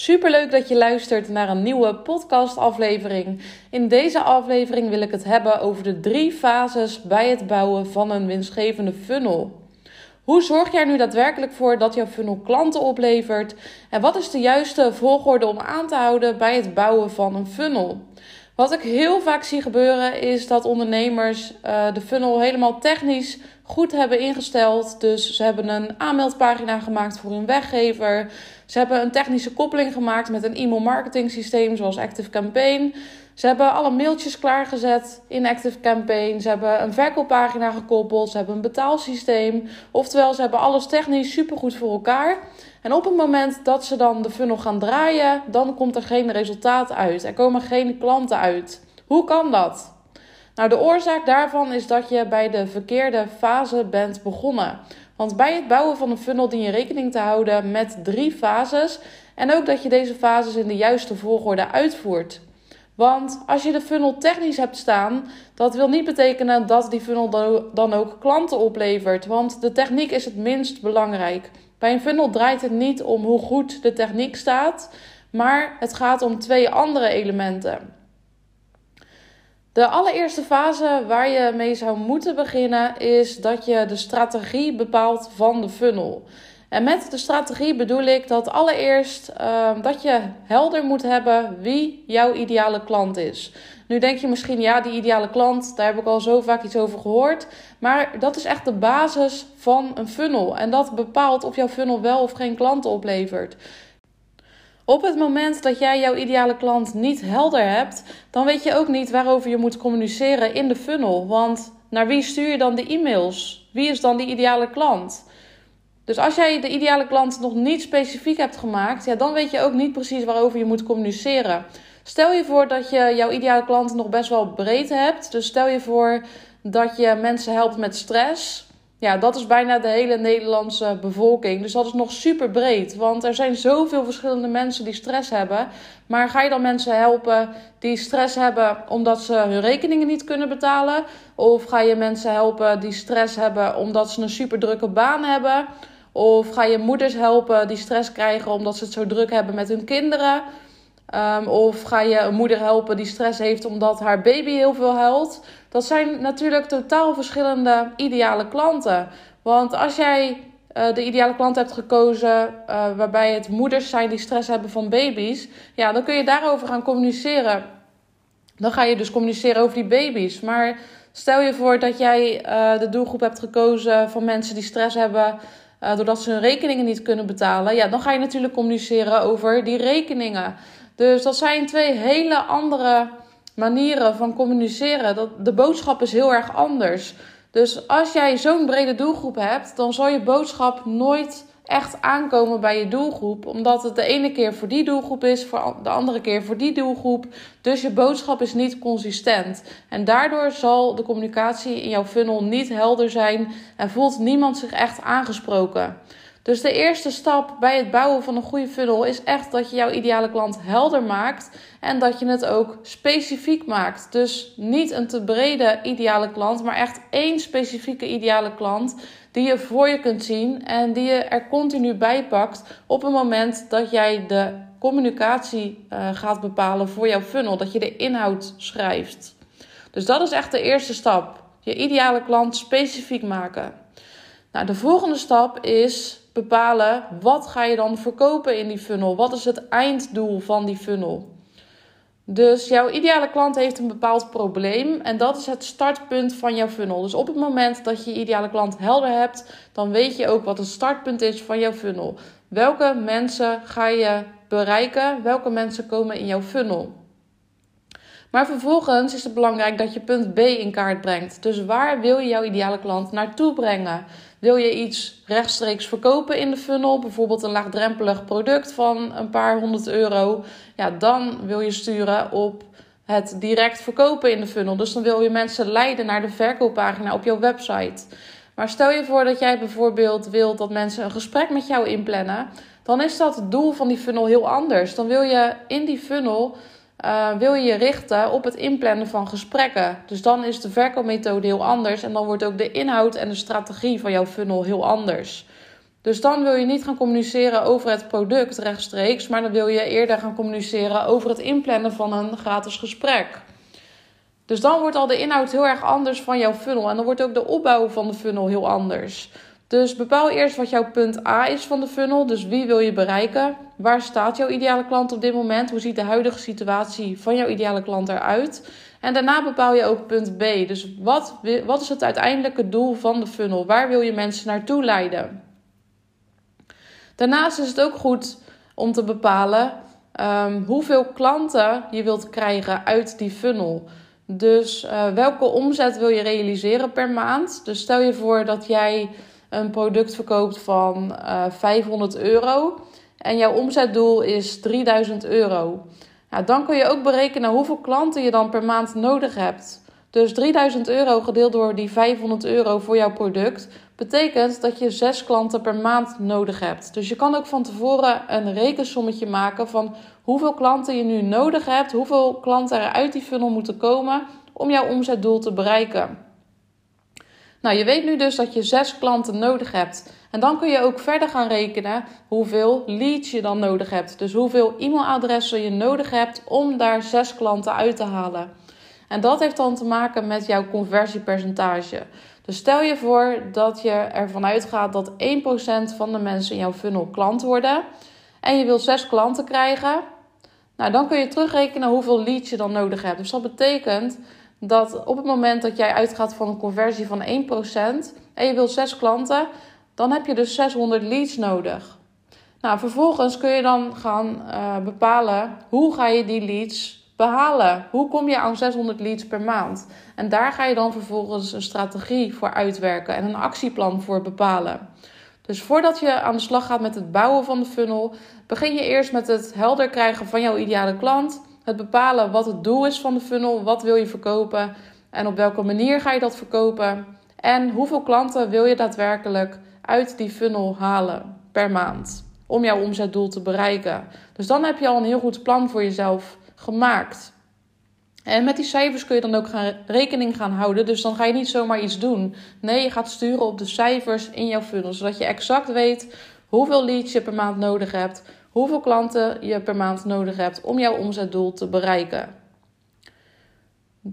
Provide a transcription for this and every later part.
Superleuk dat je luistert naar een nieuwe podcastaflevering. In deze aflevering wil ik het hebben over de drie fases bij het bouwen van een winstgevende funnel. Hoe zorg jij nu daadwerkelijk voor dat jouw funnel klanten oplevert? En wat is de juiste volgorde om aan te houden bij het bouwen van een funnel? Wat ik heel vaak zie gebeuren is dat ondernemers uh, de funnel helemaal technisch goed hebben ingesteld. Dus ze hebben een aanmeldpagina gemaakt voor hun weggever. Ze hebben een technische koppeling gemaakt met een e-mail marketing systeem zoals Active Campaign. Ze hebben alle mailtjes klaargezet in Active Campaign. Ze hebben een verkooppagina gekoppeld. Ze hebben een betaalsysteem. Oftewel, ze hebben alles technisch supergoed voor elkaar. En op het moment dat ze dan de funnel gaan draaien, dan komt er geen resultaat uit. Er komen geen klanten uit. Hoe kan dat? Nou, de oorzaak daarvan is dat je bij de verkeerde fase bent begonnen. Want bij het bouwen van een funnel dien je rekening te houden met drie fases. En ook dat je deze fases in de juiste volgorde uitvoert. Want als je de funnel technisch hebt staan, dat wil niet betekenen dat die funnel dan ook klanten oplevert. Want de techniek is het minst belangrijk. Bij een funnel draait het niet om hoe goed de techniek staat, maar het gaat om twee andere elementen. De allereerste fase waar je mee zou moeten beginnen is dat je de strategie bepaalt van de funnel. En met de strategie bedoel ik dat allereerst uh, dat je helder moet hebben wie jouw ideale klant is. Nu denk je misschien, ja, die ideale klant, daar heb ik al zo vaak iets over gehoord. Maar dat is echt de basis van een funnel. En dat bepaalt of jouw funnel wel of geen klanten oplevert. Op het moment dat jij jouw ideale klant niet helder hebt, dan weet je ook niet waarover je moet communiceren in de funnel. Want naar wie stuur je dan de e-mails? Wie is dan die ideale klant? Dus als jij de ideale klant nog niet specifiek hebt gemaakt, ja, dan weet je ook niet precies waarover je moet communiceren. Stel je voor dat je jouw ideale klant nog best wel breed hebt. Dus stel je voor dat je mensen helpt met stress. Ja, dat is bijna de hele Nederlandse bevolking. Dus dat is nog super breed. Want er zijn zoveel verschillende mensen die stress hebben. Maar ga je dan mensen helpen die stress hebben omdat ze hun rekeningen niet kunnen betalen? Of ga je mensen helpen die stress hebben omdat ze een super drukke baan hebben? Of ga je moeders helpen die stress krijgen omdat ze het zo druk hebben met hun kinderen? Um, of ga je een moeder helpen die stress heeft omdat haar baby heel veel huilt? Dat zijn natuurlijk totaal verschillende ideale klanten. Want als jij uh, de ideale klant hebt gekozen uh, waarbij het moeders zijn die stress hebben van baby's, ja, dan kun je daarover gaan communiceren. Dan ga je dus communiceren over die baby's. Maar stel je voor dat jij uh, de doelgroep hebt gekozen van mensen die stress hebben doordat ze hun rekeningen niet kunnen betalen. Ja, dan ga je natuurlijk communiceren over die rekeningen. Dus dat zijn twee hele andere manieren van communiceren. Dat, de boodschap is heel erg anders. Dus als jij zo'n brede doelgroep hebt, dan zal je boodschap nooit echt aankomen bij je doelgroep. Omdat het de ene keer voor die doelgroep is, voor de andere keer voor die doelgroep. Dus je boodschap is niet consistent. En daardoor zal de communicatie in jouw funnel niet helder zijn en voelt niemand zich echt aangesproken. Dus de eerste stap bij het bouwen van een goede funnel is echt dat je jouw ideale klant helder maakt en dat je het ook specifiek maakt. Dus niet een te brede ideale klant, maar echt één specifieke ideale klant die je voor je kunt zien en die je er continu bij pakt op het moment dat jij de communicatie uh, gaat bepalen voor jouw funnel, dat je de inhoud schrijft. Dus dat is echt de eerste stap. Je ideale klant specifiek maken. Nou, de volgende stap is bepalen wat ga je dan verkopen in die funnel? Wat is het einddoel van die funnel? Dus jouw ideale klant heeft een bepaald probleem en dat is het startpunt van jouw funnel. Dus op het moment dat je je ideale klant helder hebt, dan weet je ook wat het startpunt is van jouw funnel. Welke mensen ga je bereiken? Welke mensen komen in jouw funnel? Maar vervolgens is het belangrijk dat je punt B in kaart brengt. Dus waar wil je jouw ideale klant naartoe brengen? Wil je iets rechtstreeks verkopen in de funnel, bijvoorbeeld een laagdrempelig product van een paar honderd euro, ja, dan wil je sturen op het direct verkopen in de funnel. Dus dan wil je mensen leiden naar de verkooppagina op jouw website. Maar stel je voor dat jij bijvoorbeeld wilt dat mensen een gesprek met jou inplannen, dan is dat het doel van die funnel heel anders. Dan wil je in die funnel uh, wil je je richten op het inplannen van gesprekken. Dus dan is de verkoopmethode heel anders en dan wordt ook de inhoud en de strategie van jouw funnel heel anders. Dus dan wil je niet gaan communiceren over het product rechtstreeks, maar dan wil je eerder gaan communiceren over het inplannen van een gratis gesprek. Dus dan wordt al de inhoud heel erg anders van jouw funnel en dan wordt ook de opbouw van de funnel heel anders. Dus bepaal eerst wat jouw punt A is van de funnel. Dus wie wil je bereiken? Waar staat jouw ideale klant op dit moment? Hoe ziet de huidige situatie van jouw ideale klant eruit? En daarna bepaal je ook punt B. Dus wat, wat is het uiteindelijke doel van de funnel? Waar wil je mensen naartoe leiden? Daarnaast is het ook goed om te bepalen um, hoeveel klanten je wilt krijgen uit die funnel. Dus uh, welke omzet wil je realiseren per maand? Dus stel je voor dat jij een product verkoopt van uh, eh, 500 euro en jouw omzetdoel is 3000 euro. Nou, dan kun je ook berekenen hoeveel klanten je dan per maand nodig hebt. Dus 3000 euro gedeeld door die 500 euro voor jouw product betekent dat je 6 klanten per maand nodig hebt. Dus je kan ook van tevoren een rekensommetje maken van hoeveel klanten je nu nodig hebt, hoeveel klanten er uit die funnel moeten komen om jouw omzetdoel te bereiken. Nou, je weet nu dus dat je 6 klanten nodig hebt. En dan kun je ook verder gaan rekenen hoeveel leads je dan nodig hebt. Dus hoeveel e-mailadressen je nodig hebt om daar 6 klanten uit te halen. En dat heeft dan te maken met jouw conversiepercentage. Dus stel je voor dat je ervan uitgaat dat 1% van de mensen in jouw funnel klant worden. En je wil 6 klanten krijgen. Nou, dan kun je terugrekenen hoeveel leads je dan nodig hebt. Dus dat betekent dat op het moment dat jij uitgaat van een conversie van 1% en je wil 6 klanten, dan heb je dus 600 leads nodig. Nou, vervolgens kun je dan gaan uh, bepalen hoe ga je die leads behalen. Hoe kom je aan 600 leads per maand? En daar ga je dan vervolgens een strategie voor uitwerken en een actieplan voor bepalen. Dus voordat je aan de slag gaat met het bouwen van de funnel, begin je eerst met het helder krijgen van jouw ideale klant. Het bepalen wat het doel is van de funnel, wat wil je verkopen en op welke manier ga je dat verkopen. En hoeveel klanten wil je daadwerkelijk uit die funnel halen per maand om jouw omzetdoel te bereiken. Dus dan heb je al een heel goed plan voor jezelf gemaakt. En met die cijfers kun je dan ook gaan rekening gaan houden. Dus dan ga je niet zomaar iets doen. Nee, je gaat sturen op de cijfers in jouw funnel. Zodat je exact weet hoeveel leads je per maand nodig hebt. Hoeveel klanten je per maand nodig hebt om jouw omzetdoel te bereiken.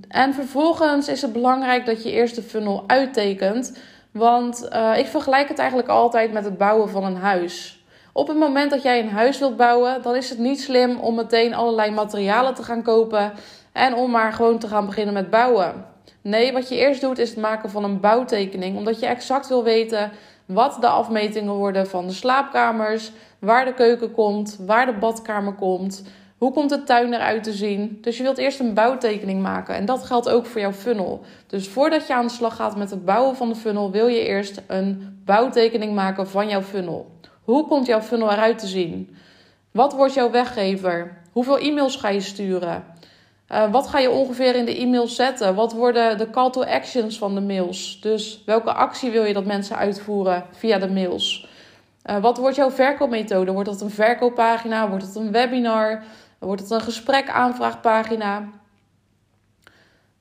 En vervolgens is het belangrijk dat je eerst de funnel uittekent. Want uh, ik vergelijk het eigenlijk altijd met het bouwen van een huis. Op het moment dat jij een huis wilt bouwen, dan is het niet slim om meteen allerlei materialen te gaan kopen en om maar gewoon te gaan beginnen met bouwen. Nee, wat je eerst doet is het maken van een bouwtekening, omdat je exact wil weten wat de afmetingen worden van de slaapkamers, waar de keuken komt, waar de badkamer komt, hoe komt de tuin eruit te zien. Dus je wilt eerst een bouwtekening maken en dat geldt ook voor jouw funnel. Dus voordat je aan de slag gaat met het bouwen van de funnel, wil je eerst een bouwtekening maken van jouw funnel. Hoe komt jouw funnel eruit te zien? Wat wordt jouw weggever? Hoeveel e-mails ga je sturen? Uh, wat ga je ongeveer in de e-mail zetten? Wat worden de call to actions van de mails? Dus welke actie wil je dat mensen uitvoeren via de mails? Uh, wat wordt jouw verkoopmethode? Wordt dat een verkooppagina? Wordt het een webinar? Wordt het een gesprek aanvraagpagina?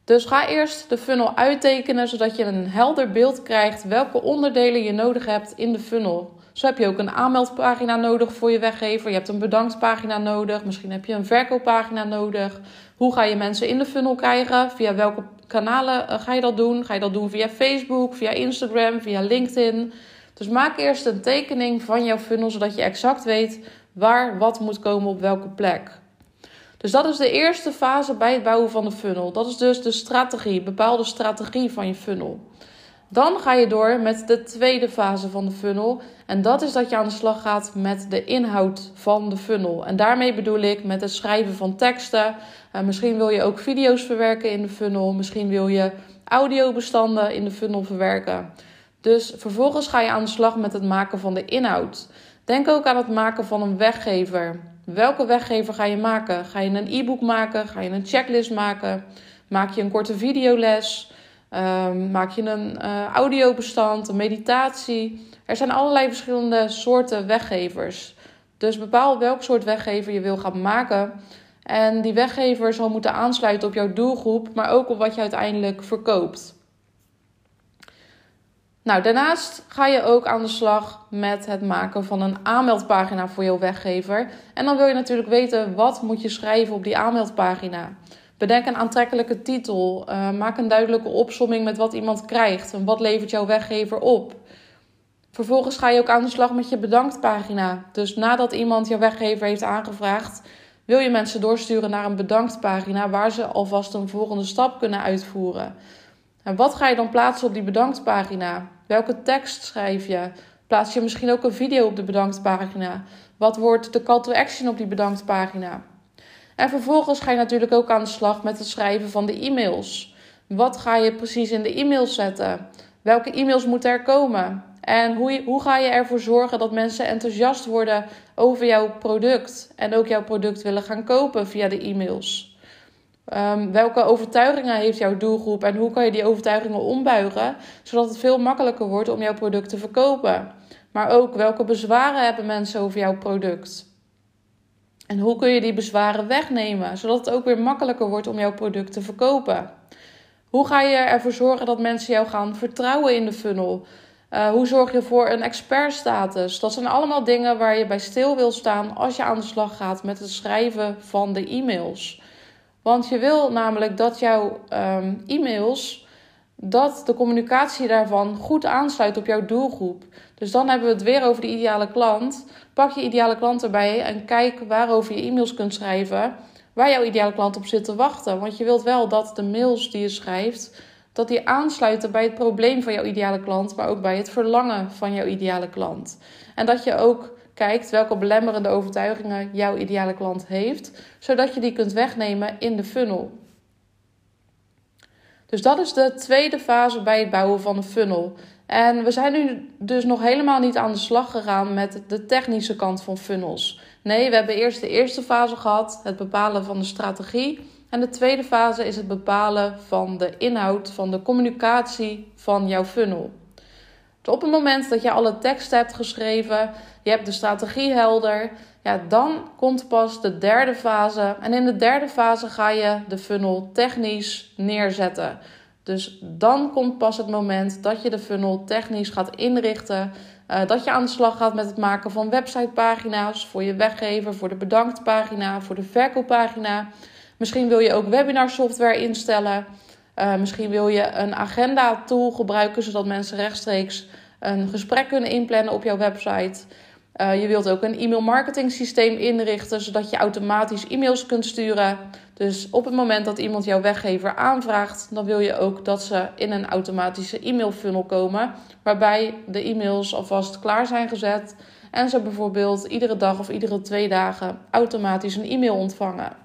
Dus ga eerst de funnel uittekenen zodat je een helder beeld krijgt welke onderdelen je nodig hebt in de funnel. Zo heb je ook een aanmeldpagina nodig voor je weggever. Je hebt een bedanktpagina nodig. Misschien heb je een verkooppagina nodig. Hoe ga je mensen in de funnel krijgen? Via welke kanalen eh, ga je dat doen? Ga je dat doen via Facebook, via Instagram, via LinkedIn? Dus maak eerst een tekening van jouw funnel zodat je exact weet waar wat moet komen op welke plek. Dus dat is de eerste fase bij het bouwen van de funnel. Dat is dus de strategie, bepaalde strategie van je funnel. Dan ga je door met de tweede fase van de funnel. En dat is dat je aan de slag gaat met de inhoud van de funnel. En daarmee bedoel ik met het schrijven van teksten. Uh, misschien wil je ook video's verwerken in de funnel. Misschien wil je audiobestanden in de funnel verwerken. Dus vervolgens ga je aan de slag met het maken van de inhoud. Denk ook aan het maken van een weggever. Welke weggever ga je maken? Ga je een e-book maken? Ga je een checklist maken? Maak je een korte videoles? Um, maak je een uh, audiobestand, een meditatie? Er zijn allerlei verschillende soorten weggevers. Dus bepaal welk soort weggever je wil gaan maken. En die weggever zal moeten aansluiten op jouw doelgroep, maar ook op wat je uiteindelijk verkoopt. Nou, daarnaast ga je ook aan de slag met het maken van een aanmeldpagina voor jouw weggever. En dan wil je natuurlijk weten wat moet je schrijven op die aanmeldpagina. Bedenk een aantrekkelijke titel. Uh, maak een duidelijke opsomming met wat iemand krijgt en wat levert jouw weggever op. Vervolgens ga je ook aan de slag met je bedanktpagina. Dus nadat iemand jouw weggever heeft aangevraagd, wil je mensen doorsturen naar een bedanktpagina waar ze alvast een volgende stap kunnen uitvoeren. En wat ga je dan plaatsen op die bedanktpagina? Welke tekst schrijf je? Plaats je misschien ook een video op de bedanktpagina? Wat wordt de call to action op die bedanktpagina? En vervolgens ga je natuurlijk ook aan de slag met het schrijven van de e-mails. Wat ga je precies in de e-mails zetten? Welke e-mails moeten er komen? En hoe, hoe ga je ervoor zorgen dat mensen enthousiast worden over jouw product en ook jouw product willen gaan kopen via de e-mails? Um, welke overtuigingen heeft jouw doelgroep en hoe kan je die overtuigingen ombuigen zodat het veel makkelijker wordt om jouw product te verkopen? Maar ook welke bezwaren hebben mensen over jouw product? En hoe kun je die bezwaren wegnemen zodat het ook weer makkelijker wordt om jouw product te verkopen? Hoe ga je ervoor zorgen dat mensen jou gaan vertrouwen in de funnel? Uh, hoe zorg je voor een expertstatus? Dat zijn allemaal dingen waar je bij stil wil staan als je aan de slag gaat met het schrijven van de e-mails. Want je wil namelijk dat jouw um, e-mails, dat de communicatie daarvan goed aansluit op jouw doelgroep. Dus dan hebben we het weer over de ideale klant. Pak je ideale klant erbij en kijk waarover je e-mails kunt schrijven. Waar jouw ideale klant op zit te wachten. Want je wilt wel dat de mails die je schrijft dat die aansluiten bij het probleem van jouw ideale klant, maar ook bij het verlangen van jouw ideale klant. En dat je ook kijkt welke belemmerende overtuigingen jouw ideale klant heeft, zodat je die kunt wegnemen in de funnel. Dus dat is de tweede fase bij het bouwen van een funnel. En we zijn nu dus nog helemaal niet aan de slag gegaan met de technische kant van funnels. Nee, we hebben eerst de eerste fase gehad, het bepalen van de strategie. En de tweede fase is het bepalen van de inhoud, van de communicatie van jouw funnel. Dus op het moment dat je alle tekst hebt geschreven, je hebt de strategie helder, ja, dan komt pas de derde fase. En in de derde fase ga je de funnel technisch neerzetten. Dus dan komt pas het moment dat je de funnel technisch gaat inrichten. Uh, dat je aan de slag gaat met het maken van websitepagina's voor je weggever, voor de bedanktpagina, voor de verkooppagina. Misschien wil je ook webinar software instellen. Uh, misschien wil je een agenda tool gebruiken zodat mensen rechtstreeks een gesprek kunnen inplannen op jouw website. Uh, je wilt ook een e-mail marketing systeem inrichten zodat je automatisch e-mails kunt sturen. Dus op het moment dat iemand jouw weggever aanvraagt, dan wil je ook dat ze in een automatische e-mail funnel komen, waarbij de e-mails alvast klaar zijn gezet en ze bijvoorbeeld iedere dag of iedere twee dagen automatisch een e-mail ontvangen.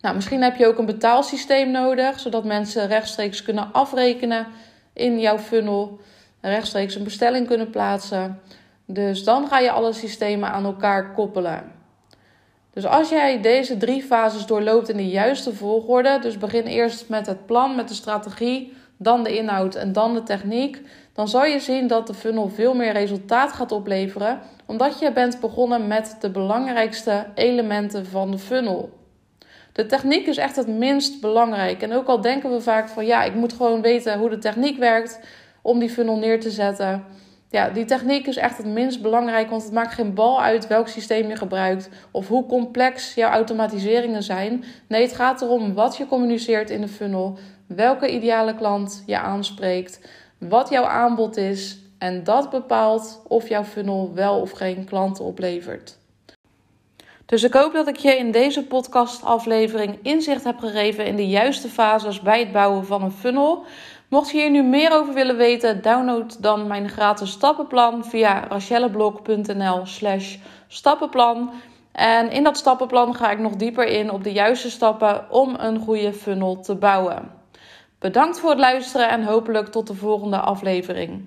Nou, misschien heb je ook een betaalsysteem nodig, zodat mensen rechtstreeks kunnen afrekenen in jouw funnel, rechtstreeks een bestelling kunnen plaatsen. Dus dan ga je alle systemen aan elkaar koppelen. Dus als jij deze drie fases doorloopt in de juiste volgorde, dus begin eerst met het plan, met de strategie, dan de inhoud en dan de techniek, dan zal je zien dat de funnel veel meer resultaat gaat opleveren, omdat je bent begonnen met de belangrijkste elementen van de funnel. De techniek is echt het minst belangrijk. En ook al denken we vaak van ja, ik moet gewoon weten hoe de techniek werkt om die funnel neer te zetten. Ja, die techniek is echt het minst belangrijk, want het maakt geen bal uit welk systeem je gebruikt of hoe complex jouw automatiseringen zijn. Nee, het gaat erom wat je communiceert in de funnel, welke ideale klant je aanspreekt, wat jouw aanbod is en dat bepaalt of jouw funnel wel of geen klanten oplevert. Dus ik hoop dat ik je in deze podcastaflevering inzicht heb gegeven in de juiste fases bij het bouwen van een funnel. Mocht je hier nu meer over willen weten, download dan mijn gratis stappenplan via rachelleblog.nl slash stappenplan. En in dat stappenplan ga ik nog dieper in op de juiste stappen om een goede funnel te bouwen. Bedankt voor het luisteren en hopelijk tot de volgende aflevering.